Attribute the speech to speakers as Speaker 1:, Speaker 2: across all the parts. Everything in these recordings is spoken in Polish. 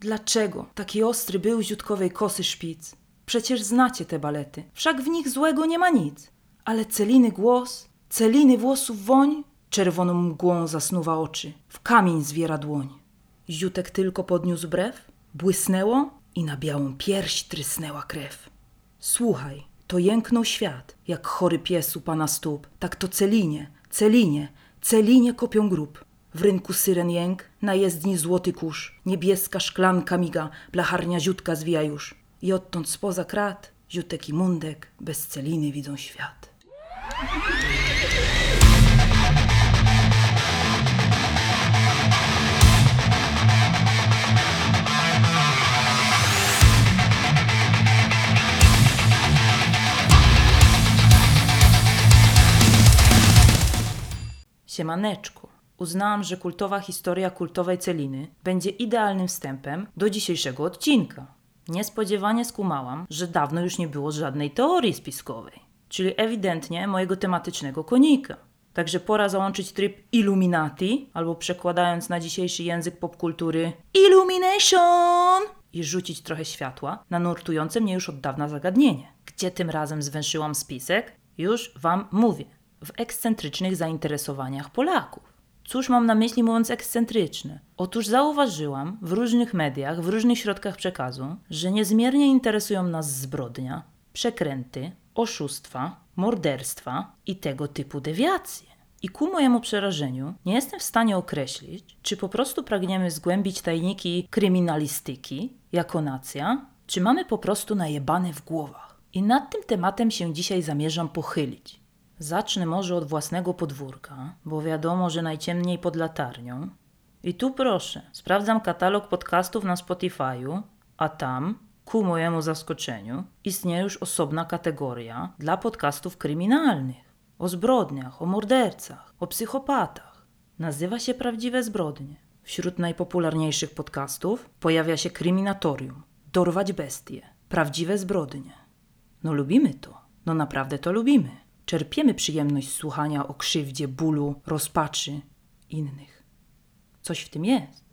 Speaker 1: Dlaczego taki ostry był ziutkowej kosy szpic? Przecież znacie te balety, wszak w nich złego nie ma nic. Ale celiny głos, celiny włosów woń, czerwoną mgłą zasnuwa oczy, w kamień zwiera dłoń. Ziutek tylko podniósł brew, błysnęło i na białą pierś trysnęła krew. Słuchaj, to jęknął świat, jak chory pies u pana stóp. Tak to celinie, celinie, celinie kopią grób. W rynku syren jęk, na jezdni złoty kurz. Niebieska szklanka miga, blacharnia ziutka zwija już. I odtąd spoza krat, ziutek i mundek bez celiny widzą świat. Siemaneczku. Uznałam, że kultowa historia kultowej Celiny będzie idealnym wstępem do dzisiejszego odcinka. Niespodziewanie skumałam, że dawno już nie było żadnej teorii spiskowej, czyli ewidentnie mojego tematycznego konika. Także pora załączyć tryb Illuminati, albo przekładając na dzisiejszy język popkultury Illumination i rzucić trochę światła na nurtujące mnie już od dawna zagadnienie. Gdzie tym razem zwęszyłam spisek? Już Wam mówię. W ekscentrycznych zainteresowaniach Polaków. Cóż mam na myśli mówiąc ekscentryczne? Otóż zauważyłam w różnych mediach, w różnych środkach przekazu, że niezmiernie interesują nas zbrodnia, przekręty, oszustwa, morderstwa i tego typu dewiacje. I ku mojemu przerażeniu nie jestem w stanie określić, czy po prostu pragniemy zgłębić tajniki kryminalistyki jako nacja, czy mamy po prostu najebane w głowach. I nad tym tematem się dzisiaj zamierzam pochylić. Zacznę może od własnego podwórka, bo wiadomo, że najciemniej pod latarnią. I tu proszę, sprawdzam katalog podcastów na Spotify'u, a tam, ku mojemu zaskoczeniu, istnieje już osobna kategoria dla podcastów kryminalnych. O zbrodniach, o mordercach, o psychopatach. Nazywa się Prawdziwe Zbrodnie. Wśród najpopularniejszych podcastów pojawia się Kryminatorium, Dorwać Bestie, Prawdziwe Zbrodnie. No lubimy to, no naprawdę to lubimy. Czerpiemy przyjemność z słuchania o krzywdzie, bólu, rozpaczy innych. Coś w tym jest.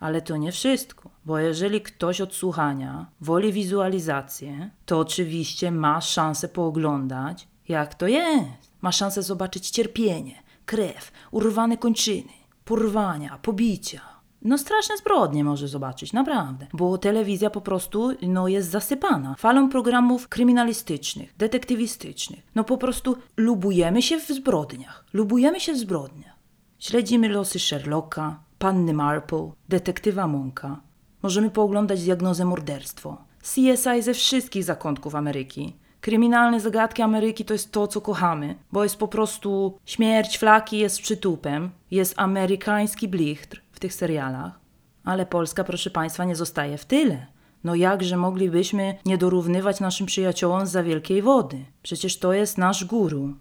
Speaker 1: Ale to nie wszystko, bo jeżeli ktoś od słuchania woli wizualizację, to oczywiście ma szansę pooglądać, jak to jest. Ma szansę zobaczyć cierpienie, krew, urwane kończyny, porwania, pobicia. No straszne zbrodnie może zobaczyć, naprawdę. Bo telewizja po prostu no, jest zasypana falą programów kryminalistycznych, detektywistycznych. No po prostu lubujemy się w zbrodniach. Lubujemy się w zbrodniach. Śledzimy losy Sherlocka, Panny Marple, detektywa Monka. Możemy pooglądać diagnozę morderstwo. CSI ze wszystkich zakątków Ameryki. Kryminalne zagadki Ameryki to jest to, co kochamy, bo jest po prostu śmierć flaki jest przytupem, jest amerykański blichtr w tych serialach, ale Polska, proszę Państwa, nie zostaje w tyle. No jakże moglibyśmy nie dorównywać naszym przyjaciołom za wielkiej wody? Przecież to jest nasz guru.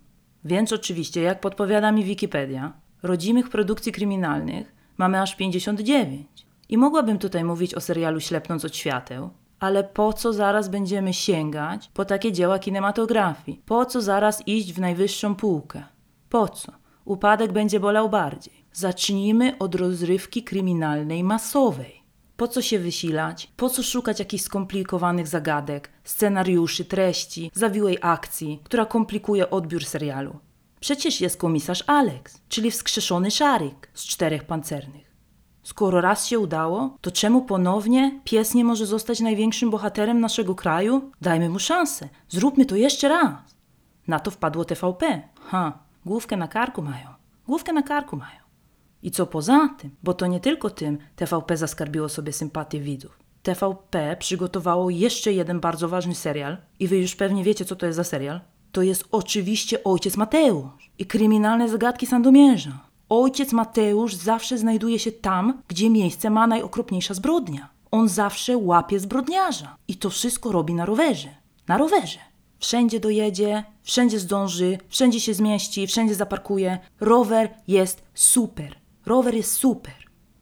Speaker 1: Więc oczywiście, jak podpowiada mi Wikipedia, rodzimych produkcji kryminalnych mamy aż 59. I mogłabym tutaj mówić o serialu Ślepnąc od świateł, ale po co zaraz będziemy sięgać po takie dzieła kinematografii? Po co zaraz iść w najwyższą półkę? Po co? Upadek będzie bolał bardziej. Zacznijmy od rozrywki kryminalnej masowej. Po co się wysilać? Po co szukać jakichś skomplikowanych zagadek, scenariuszy, treści, zawiłej akcji, która komplikuje odbiór serialu? Przecież jest komisarz Alex, czyli wskrzeszony szarik z czterech pancernych. Skoro raz się udało, to czemu ponownie pies nie może zostać największym bohaterem naszego kraju? Dajmy mu szansę. Zróbmy to jeszcze raz. Na to wpadło TVP. Ha, główkę na karku mają. Główkę na karku mają. I co poza tym, bo to nie tylko tym TVP zaskarbiło sobie sympatię widzów. TVP przygotowało jeszcze jeden bardzo ważny serial i wy już pewnie wiecie, co to jest za serial. To jest oczywiście Ojciec Mateusz i kryminalne zagadki Sandomierza. Ojciec Mateusz zawsze znajduje się tam, gdzie miejsce ma najokropniejsza zbrodnia. On zawsze łapie zbrodniarza. I to wszystko robi na rowerze. Na rowerze. Wszędzie dojedzie, wszędzie zdąży, wszędzie się zmieści, wszędzie zaparkuje. Rower jest super. Rower jest super.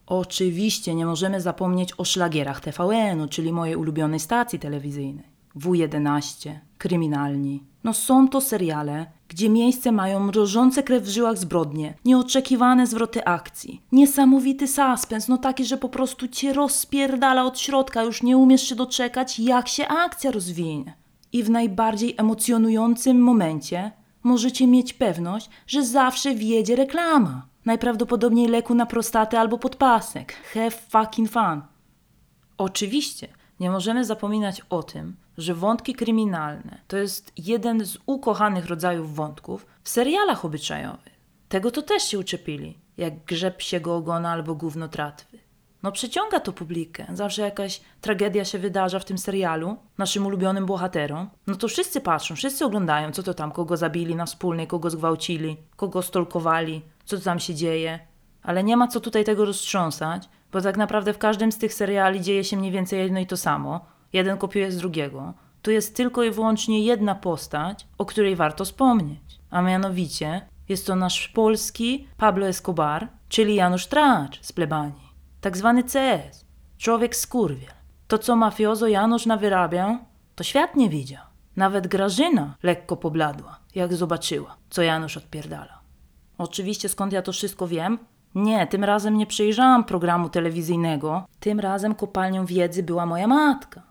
Speaker 1: Oczywiście nie możemy zapomnieć o szlagierach TVN-u, czyli mojej ulubionej stacji telewizyjnej. W11, Kryminalni. No są to seriale, gdzie miejsce mają mrożące krew w żyłach zbrodnie, nieoczekiwane zwroty akcji, niesamowity suspens, no taki, że po prostu cię rozpierdala od środka, już nie umiesz się doczekać, jak się akcja rozwinie. I w najbardziej emocjonującym momencie możecie mieć pewność, że zawsze wjedzie reklama. Najprawdopodobniej leku na prostatę albo podpasek. Have fucking fun. Oczywiście nie możemy zapominać o tym, że wątki kryminalne to jest jeden z ukochanych rodzajów wątków w serialach obyczajowych. Tego to też się uczepili, jak grzeb psiego ogona albo gówno tratwy. No przeciąga to publikę. Zawsze jakaś tragedia się wydarza w tym serialu, naszym ulubionym bohaterom. No to wszyscy patrzą, wszyscy oglądają, co to tam, kogo zabili na wspólnej, kogo zgwałcili, kogo stolkowali, co tam się dzieje. Ale nie ma co tutaj tego roztrząsać, bo tak naprawdę w każdym z tych seriali dzieje się mniej więcej jedno i to samo. Jeden kopiuje z drugiego. Tu jest tylko i wyłącznie jedna postać, o której warto wspomnieć. A mianowicie jest to nasz polski Pablo Escobar, czyli Janusz Tracz z plebanii. Tak zwany CS. Człowiek skurwiel. To, co mafiozo Janusz nawyrabiał, to świat nie widział. Nawet Grażyna lekko pobladła, jak zobaczyła, co Janusz odpierdala. Oczywiście skąd ja to wszystko wiem? Nie, tym razem nie przejrzałam programu telewizyjnego. Tym razem kopalnią wiedzy była moja matka.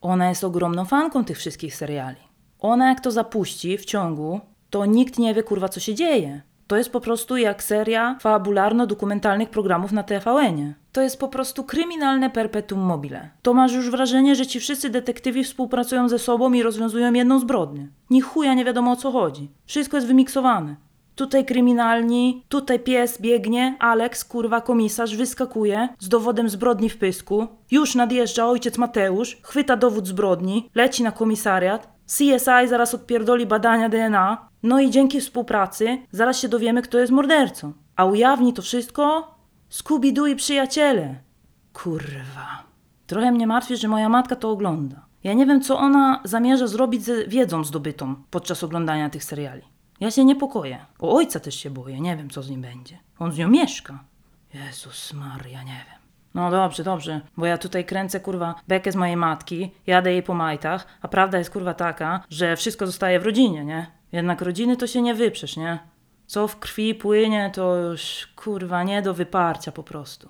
Speaker 1: Ona jest ogromną fanką tych wszystkich seriali. Ona jak to zapuści w ciągu, to nikt nie wie kurwa co się dzieje. To jest po prostu jak seria fabularno-dokumentalnych programów na TVN-ie. To jest po prostu kryminalne perpetuum mobile. To masz już wrażenie, że ci wszyscy detektywi współpracują ze sobą i rozwiązują jedną zbrodnię. Ni chuja nie wiadomo o co chodzi. Wszystko jest wymiksowane. Tutaj kryminalni, tutaj pies biegnie, Alex, kurwa komisarz, wyskakuje z dowodem zbrodni w pysku. Już nadjeżdża ojciec Mateusz, chwyta dowód zbrodni, leci na komisariat. CSI zaraz odpierdoli badania DNA. No i dzięki współpracy zaraz się dowiemy, kto jest mordercą. A ujawni to wszystko Scooby-Doo i przyjaciele. Kurwa. Trochę mnie martwi, że moja matka to ogląda. Ja nie wiem, co ona zamierza zrobić ze wiedzą zdobytą podczas oglądania tych seriali. Ja się niepokoję. O ojca też się boję, nie wiem co z nim będzie. On z nią mieszka. Jezus Maria, nie wiem. No dobrze, dobrze, bo ja tutaj kręcę kurwa bekę z mojej matki, jadę jej po majtach, a prawda jest kurwa taka, że wszystko zostaje w rodzinie, nie? Jednak rodziny to się nie wyprzesz, nie? Co w krwi płynie, to już kurwa nie do wyparcia po prostu.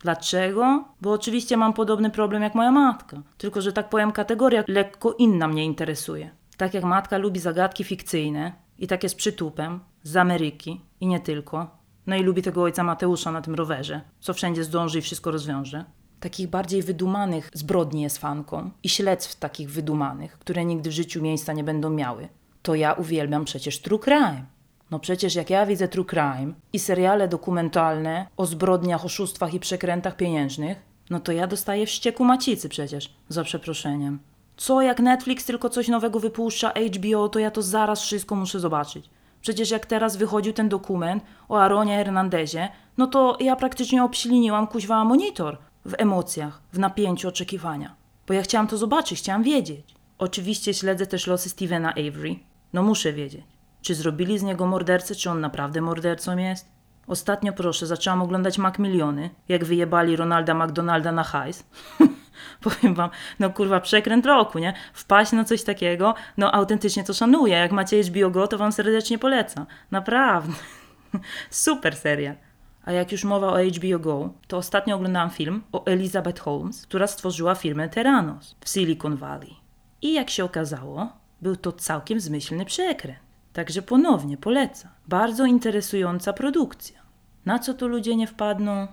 Speaker 1: Dlaczego? Bo oczywiście mam podobny problem jak moja matka, tylko że tak powiem kategoria lekko inna mnie interesuje. Tak jak matka lubi zagadki fikcyjne, i tak jest przytupem, z Ameryki i nie tylko. No i lubi tego ojca Mateusza na tym rowerze, co wszędzie zdąży i wszystko rozwiąże. Takich bardziej wydumanych zbrodni jest fanką i śledztw takich wydumanych, które nigdy w życiu miejsca nie będą miały. To ja uwielbiam przecież true crime. No przecież jak ja widzę true crime i seriale dokumentalne o zbrodniach, oszustwach i przekrętach pieniężnych, no to ja dostaję wścieku macicy przecież, za przeproszeniem. Co jak Netflix tylko coś nowego wypuszcza, HBO, to ja to zaraz wszystko muszę zobaczyć. Przecież jak teraz wychodził ten dokument o Aronie Hernandezie, no to ja praktycznie obśliniłam kuźwa monitor w emocjach, w napięciu oczekiwania. Bo ja chciałam to zobaczyć, chciałam wiedzieć. Oczywiście śledzę też losy Stevena Avery. No muszę wiedzieć. Czy zrobili z niego mordercę, czy on naprawdę mordercą jest? Ostatnio, proszę, zaczęłam oglądać Macmiliony, jak wyjebali Ronalda McDonalda na hajs. powiem wam, no kurwa, przekręt roku, nie? Wpaść na coś takiego, no autentycznie to szanuję. Jak macie HBO Go, to wam serdecznie polecam. Naprawdę. Super seria. A jak już mowa o HBO Go, to ostatnio oglądałam film o Elizabeth Holmes, która stworzyła firmę Terranos w Silicon Valley. I jak się okazało, był to całkiem zmyślny przekręt. Także ponownie polecam. Bardzo interesująca produkcja. Na co tu ludzie nie wpadną?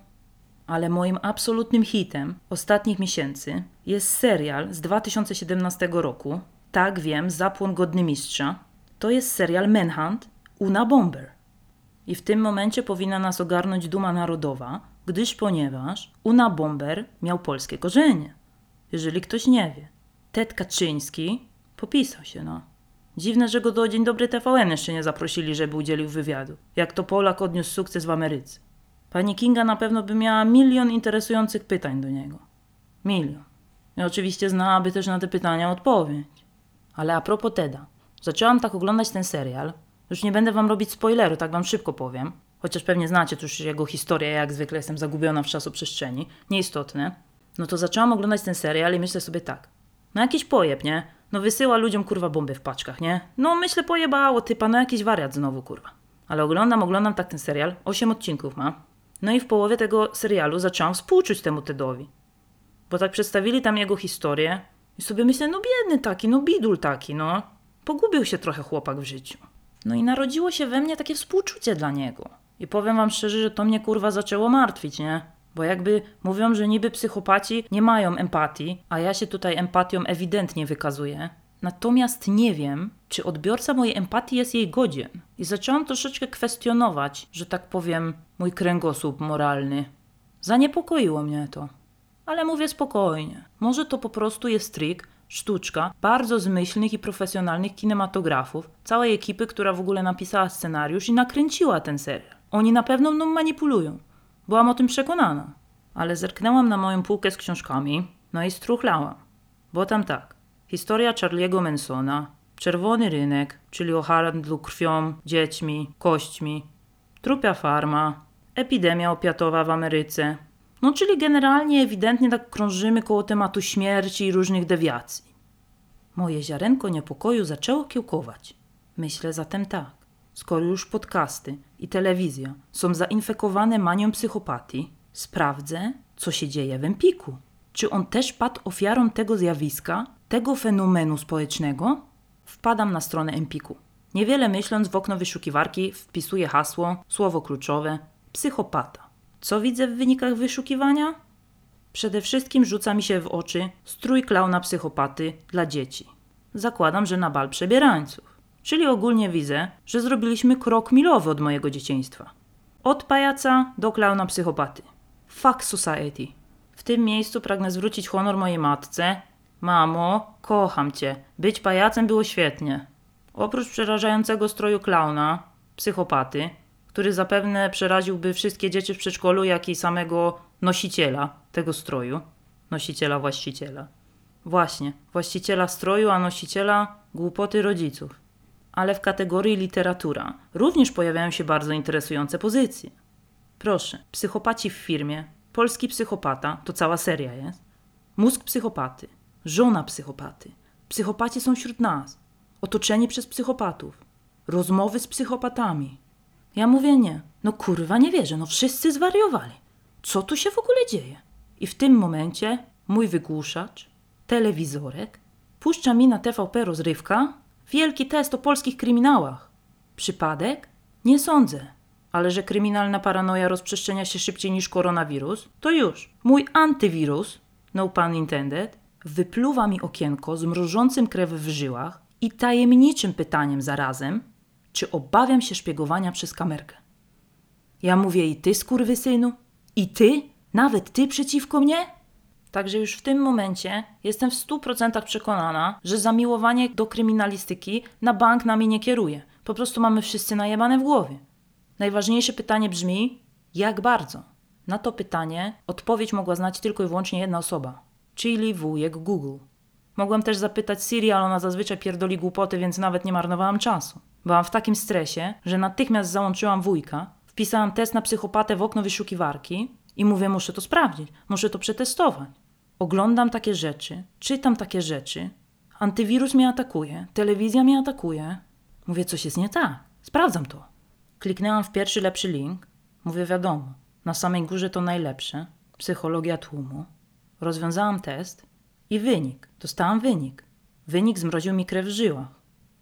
Speaker 1: Ale moim absolutnym hitem ostatnich miesięcy jest serial z 2017 roku. Tak wiem, zapłon godny mistrza. To jest serial Manhunt Una Bomber. I w tym momencie powinna nas ogarnąć duma narodowa, gdyż ponieważ Una Bomber miał polskie korzenie. Jeżeli ktoś nie wie. Ted Kaczyński popisał się, no. Dziwne, że go do Dzień Dobry TVN jeszcze nie zaprosili, żeby udzielił wywiadu. Jak to Polak odniósł sukces w Ameryce. Pani Kinga na pewno by miała milion interesujących pytań do niego. Milion. I oczywiście znałaby też na te pytania odpowiedź. Ale a propos Teda. Zaczęłam tak oglądać ten serial. Już nie będę wam robić spoileru, tak wam szybko powiem. Chociaż pewnie znacie już jego historię, jak zwykle jestem zagubiona w czasoprzestrzeni. Nieistotne. No to zaczęłam oglądać ten serial i myślę sobie tak. No jakiś pojeb, nie? No wysyła ludziom kurwa bomby w paczkach, nie? No myślę pojebało typa, no jakiś wariat znowu kurwa. Ale oglądam, oglądam tak ten serial, osiem odcinków ma. No i w połowie tego serialu zaczęłam współczuć temu Tedowi. Bo tak przedstawili tam jego historię i sobie myślę, no biedny taki, no bidul taki, no. Pogubił się trochę chłopak w życiu. No i narodziło się we mnie takie współczucie dla niego. I powiem wam szczerze, że to mnie kurwa zaczęło martwić, nie? Bo jakby mówią, że niby psychopaci nie mają empatii, a ja się tutaj empatią ewidentnie wykazuję. Natomiast nie wiem, czy odbiorca mojej empatii jest jej godzien. I zaczęłam troszeczkę kwestionować, że tak powiem, mój kręgosłup moralny. Zaniepokoiło mnie to. Ale mówię spokojnie. Może to po prostu jest trik, sztuczka bardzo zmyślnych i profesjonalnych kinematografów, całej ekipy, która w ogóle napisała scenariusz i nakręciła ten serial. Oni na pewno mną manipulują. Byłam o tym przekonana. Ale zerknęłam na moją półkę z książkami, no i struchlałam. Bo tam tak. Historia Charlie'ego Mansona, Czerwony rynek, czyli o handlu krwią, dziećmi, kośćmi, trupia farma, epidemia opiatowa w Ameryce. No czyli generalnie ewidentnie tak krążymy koło tematu śmierci i różnych dewiacji. Moje ziarenko niepokoju zaczęło kiełkować. Myślę zatem tak. Skoro już podcasty i telewizja są zainfekowane manią psychopatii, sprawdzę, co się dzieje w Empiku. Czy on też padł ofiarą tego zjawiska, tego fenomenu społecznego? Wpadam na stronę Empiku. Niewiele myśląc w okno wyszukiwarki wpisuję hasło, słowo kluczowe psychopata. Co widzę w wynikach wyszukiwania? Przede wszystkim rzuca mi się w oczy strój klauna psychopaty dla dzieci. Zakładam, że na bal przebierańców. Czyli ogólnie widzę, że zrobiliśmy krok milowy od mojego dzieciństwa. Od pajaca do klauna psychopaty. Fuck society. W tym miejscu pragnę zwrócić honor mojej matce. Mamo, kocham cię. Być pajacem było świetnie. Oprócz przerażającego stroju klauna, psychopaty, który zapewne przeraziłby wszystkie dzieci w przedszkolu, jak i samego nosiciela tego stroju. Nosiciela właściciela. Właśnie, właściciela stroju, a nosiciela głupoty rodziców. Ale w kategorii literatura również pojawiają się bardzo interesujące pozycje. Proszę, psychopaci w firmie, polski psychopata, to cała seria jest, mózg psychopaty, żona psychopaty, psychopaci są wśród nas, otoczeni przez psychopatów, rozmowy z psychopatami. Ja mówię nie, no kurwa nie wierzę, no wszyscy zwariowali. Co tu się w ogóle dzieje? I w tym momencie mój wygłuszacz, telewizorek, puszcza mi na TVP rozrywka wielki test o polskich kryminałach. Przypadek? Nie sądzę. Ale że kryminalna paranoja rozprzestrzenia się szybciej niż koronawirus, to już. Mój antywirus, no pun intended, wypluwa mi okienko z mrożącym krew w żyłach i tajemniczym pytaniem zarazem, czy obawiam się szpiegowania przez kamerkę. Ja mówię i ty, skurwysynu? I ty? Nawet ty przeciwko mnie? Także już w tym momencie jestem w 100% przekonana, że zamiłowanie do kryminalistyki na bank nami nie kieruje. Po prostu mamy wszyscy najebane w głowie. Najważniejsze pytanie brzmi: jak bardzo? Na to pytanie odpowiedź mogła znać tylko i wyłącznie jedna osoba, czyli wujek Google. Mogłam też zapytać Siri, ale ona zazwyczaj pierdoli głupoty, więc nawet nie marnowałam czasu. Byłam w takim stresie, że natychmiast załączyłam wujka, wpisałam test na psychopatę w okno wyszukiwarki i mówię, muszę to sprawdzić, muszę to przetestować. Oglądam takie rzeczy, czytam takie rzeczy, antywirus mnie atakuje, telewizja mnie atakuje. Mówię, coś jest nie tak, sprawdzam to. Kliknęłam w pierwszy lepszy link, mówię, wiadomo, na samej górze to najlepsze, psychologia tłumu. Rozwiązałam test i wynik, dostałam wynik. Wynik zmroził mi krew w żyłach.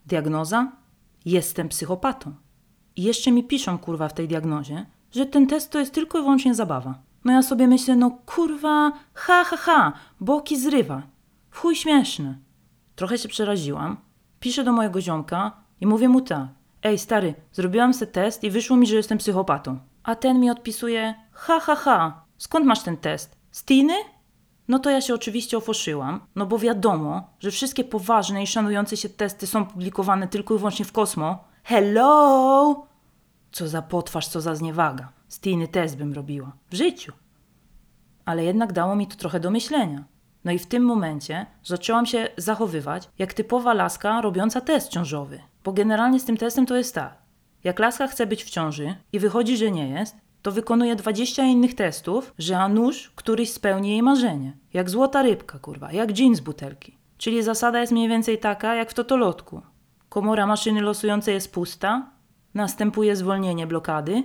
Speaker 1: Diagnoza? Jestem psychopatą. I jeszcze mi piszą, kurwa, w tej diagnozie, że ten test to jest tylko i wyłącznie zabawa. No ja sobie myślę, no kurwa, ha, ha, ha, boki zrywa. W chuj śmieszny. Trochę się przeraziłam. Piszę do mojego ziomka i mówię mu tak. Ej, stary, zrobiłam se test i wyszło mi, że jestem psychopatą. A ten mi odpisuje, ha, ha, ha, skąd masz ten test? Z Tiny? No to ja się oczywiście ofoszyłam, no bo wiadomo, że wszystkie poważne i szanujące się testy są publikowane tylko i wyłącznie w Kosmo. Hello! Co za potwarz, co za zniewaga. Stiny test bym robiła. W życiu. Ale jednak dało mi to trochę do myślenia. No i w tym momencie zaczęłam się zachowywać jak typowa laska robiąca test ciążowy. Bo generalnie z tym testem to jest tak. Jak laska chce być w ciąży i wychodzi, że nie jest, to wykonuje 20 innych testów, że a nuż któryś spełni jej marzenie. Jak złota rybka, kurwa, jak dżin z butelki. Czyli zasada jest mniej więcej taka jak w totolotku. Komora maszyny losującej jest pusta, następuje zwolnienie blokady.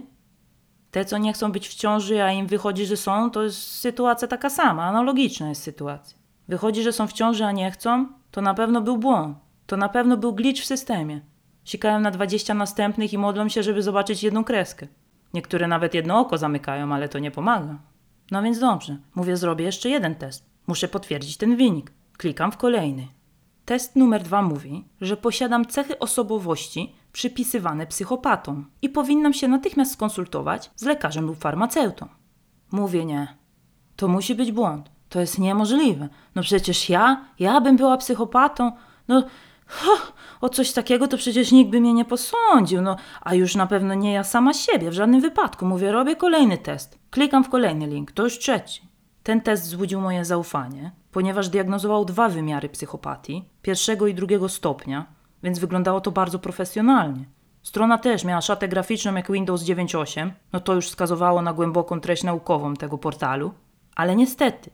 Speaker 1: Te, co nie chcą być w ciąży, a im wychodzi, że są, to jest sytuacja taka sama, analogiczna jest sytuacja. Wychodzi, że są w ciąży, a nie chcą, to na pewno był błąd. To na pewno był glitch w systemie. Sikają na 20 następnych i modlą się, żeby zobaczyć jedną kreskę. Niektóre nawet jedno oko zamykają, ale to nie pomaga. No więc dobrze, mówię, zrobię jeszcze jeden test. Muszę potwierdzić ten wynik. Klikam w kolejny. Test numer dwa mówi, że posiadam cechy osobowości przypisywane psychopatom i powinnam się natychmiast skonsultować z lekarzem lub farmaceutą. Mówię nie. To musi być błąd. To jest niemożliwe. No przecież ja, ja bym była psychopatą. No, ha, o coś takiego to przecież nikt by mnie nie posądził. No, a już na pewno nie ja sama siebie, w żadnym wypadku. Mówię, robię kolejny test. Klikam w kolejny link, to już trzeci. Ten test wzbudził moje zaufanie, ponieważ diagnozował dwa wymiary psychopatii, pierwszego i drugiego stopnia, więc wyglądało to bardzo profesjonalnie. Strona też miała szatę graficzną jak Windows 9.8, no to już wskazywało na głęboką treść naukową tego portalu. Ale niestety,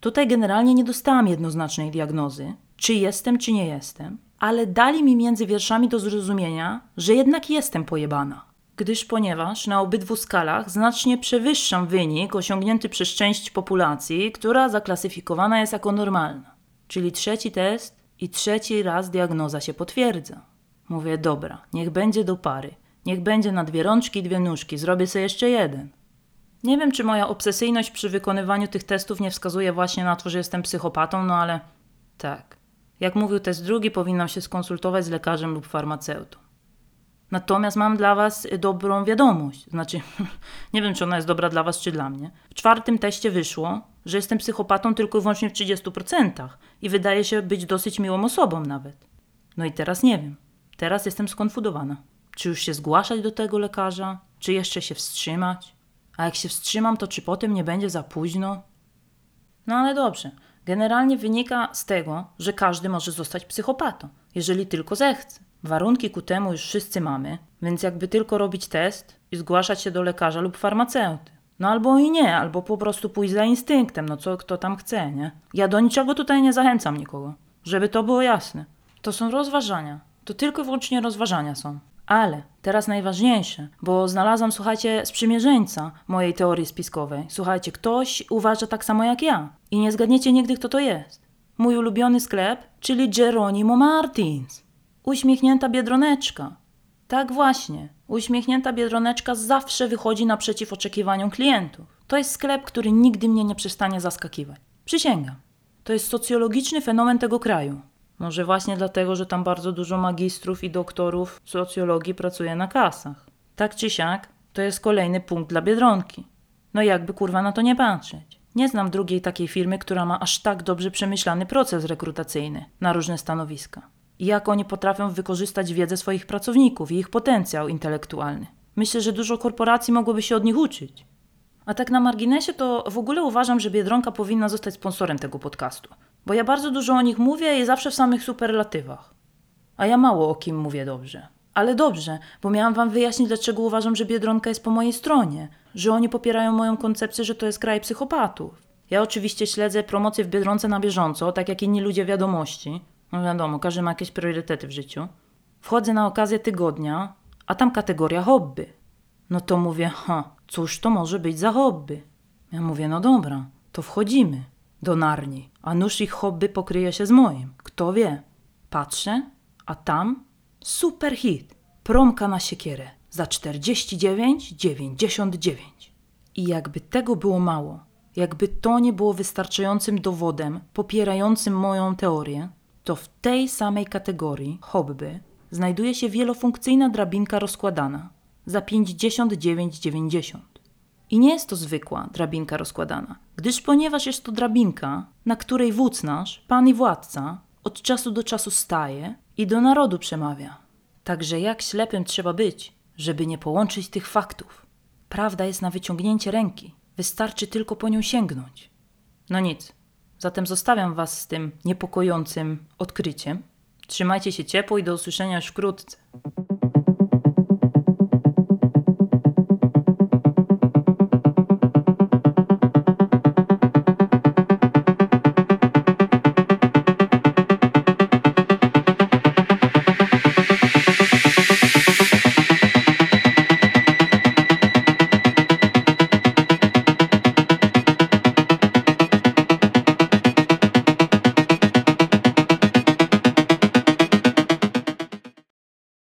Speaker 1: tutaj generalnie nie dostałam jednoznacznej diagnozy, czy jestem, czy nie jestem, ale dali mi między wierszami do zrozumienia, że jednak jestem pojebana. Gdyż ponieważ na obydwu skalach znacznie przewyższam wynik osiągnięty przez część populacji, która zaklasyfikowana jest jako normalna. Czyli trzeci test i trzeci raz diagnoza się potwierdza. Mówię, dobra, niech będzie do pary. Niech będzie na dwie rączki, dwie nóżki. Zrobię sobie jeszcze jeden. Nie wiem, czy moja obsesyjność przy wykonywaniu tych testów nie wskazuje właśnie na to, że jestem psychopatą, no ale tak. Jak mówił test drugi, powinnam się skonsultować z lekarzem lub farmaceutą. Natomiast mam dla Was dobrą wiadomość. Znaczy, nie wiem, czy ona jest dobra dla Was, czy dla mnie. W czwartym teście wyszło, że jestem psychopatą tylko i wyłącznie w 30% i wydaje się być dosyć miłą osobą nawet. No i teraz nie wiem. Teraz jestem skonfudowana. Czy już się zgłaszać do tego lekarza, czy jeszcze się wstrzymać? A jak się wstrzymam, to czy potem nie będzie za późno? No ale dobrze. Generalnie wynika z tego, że każdy może zostać psychopatą, jeżeli tylko zechce. Warunki ku temu już wszyscy mamy, więc jakby tylko robić test i zgłaszać się do lekarza lub farmaceuty. No albo i nie, albo po prostu pójść za instynktem, no co kto tam chce, nie? Ja do niczego tutaj nie zachęcam nikogo, żeby to było jasne. To są rozważania. To tylko i wyłącznie rozważania są. Ale teraz najważniejsze, bo znalazłam, słuchajcie, sprzymierzeńca mojej teorii spiskowej. Słuchajcie, ktoś uważa tak samo jak ja i nie zgadniecie nigdy, kto to jest. Mój ulubiony sklep, czyli Geronimo Martins. Uśmiechnięta biedroneczka. Tak właśnie. Uśmiechnięta biedroneczka zawsze wychodzi naprzeciw oczekiwaniom klientów. To jest sklep, który nigdy mnie nie przestanie zaskakiwać. Przysięgam. To jest socjologiczny fenomen tego kraju. Może właśnie dlatego, że tam bardzo dużo magistrów i doktorów socjologii pracuje na kasach. Tak czy siak, to jest kolejny punkt dla biedronki. No jakby kurwa na to nie patrzeć. Nie znam drugiej takiej firmy, która ma aż tak dobrze przemyślany proces rekrutacyjny na różne stanowiska. I jak oni potrafią wykorzystać wiedzę swoich pracowników i ich potencjał intelektualny. Myślę, że dużo korporacji mogłoby się od nich uczyć. A tak na marginesie to w ogóle uważam, że Biedronka powinna zostać sponsorem tego podcastu. Bo ja bardzo dużo o nich mówię i zawsze w samych superlatywach. A ja mało o kim mówię dobrze. Ale dobrze, bo miałam wam wyjaśnić, dlaczego uważam, że Biedronka jest po mojej stronie. Że oni popierają moją koncepcję, że to jest kraj psychopatów. Ja oczywiście śledzę promocje w Biedronce na bieżąco, tak jak inni ludzie wiadomości. No wiadomo, każdy ma jakieś priorytety w życiu. Wchodzę na okazję tygodnia, a tam kategoria hobby. No to mówię, ha, cóż to może być za hobby? Ja mówię, no dobra, to wchodzimy do Narni, a nóż ich hobby pokryje się z moim. Kto wie? Patrzę, a tam super hit. Promka na siekierę za 49,99. I jakby tego było mało, jakby to nie było wystarczającym dowodem popierającym moją teorię, to w tej samej kategorii hobby znajduje się wielofunkcyjna drabinka rozkładana za 59,90. I nie jest to zwykła drabinka rozkładana, gdyż ponieważ jest to drabinka, na której wódz nasz, pan i władca, od czasu do czasu staje i do narodu przemawia. Także jak ślepym trzeba być, żeby nie połączyć tych faktów. Prawda jest na wyciągnięcie ręki, wystarczy tylko po nią sięgnąć. No nic, zatem zostawiam Was z tym niepokojącym odkryciem. Trzymajcie się ciepło i do usłyszenia już wkrótce.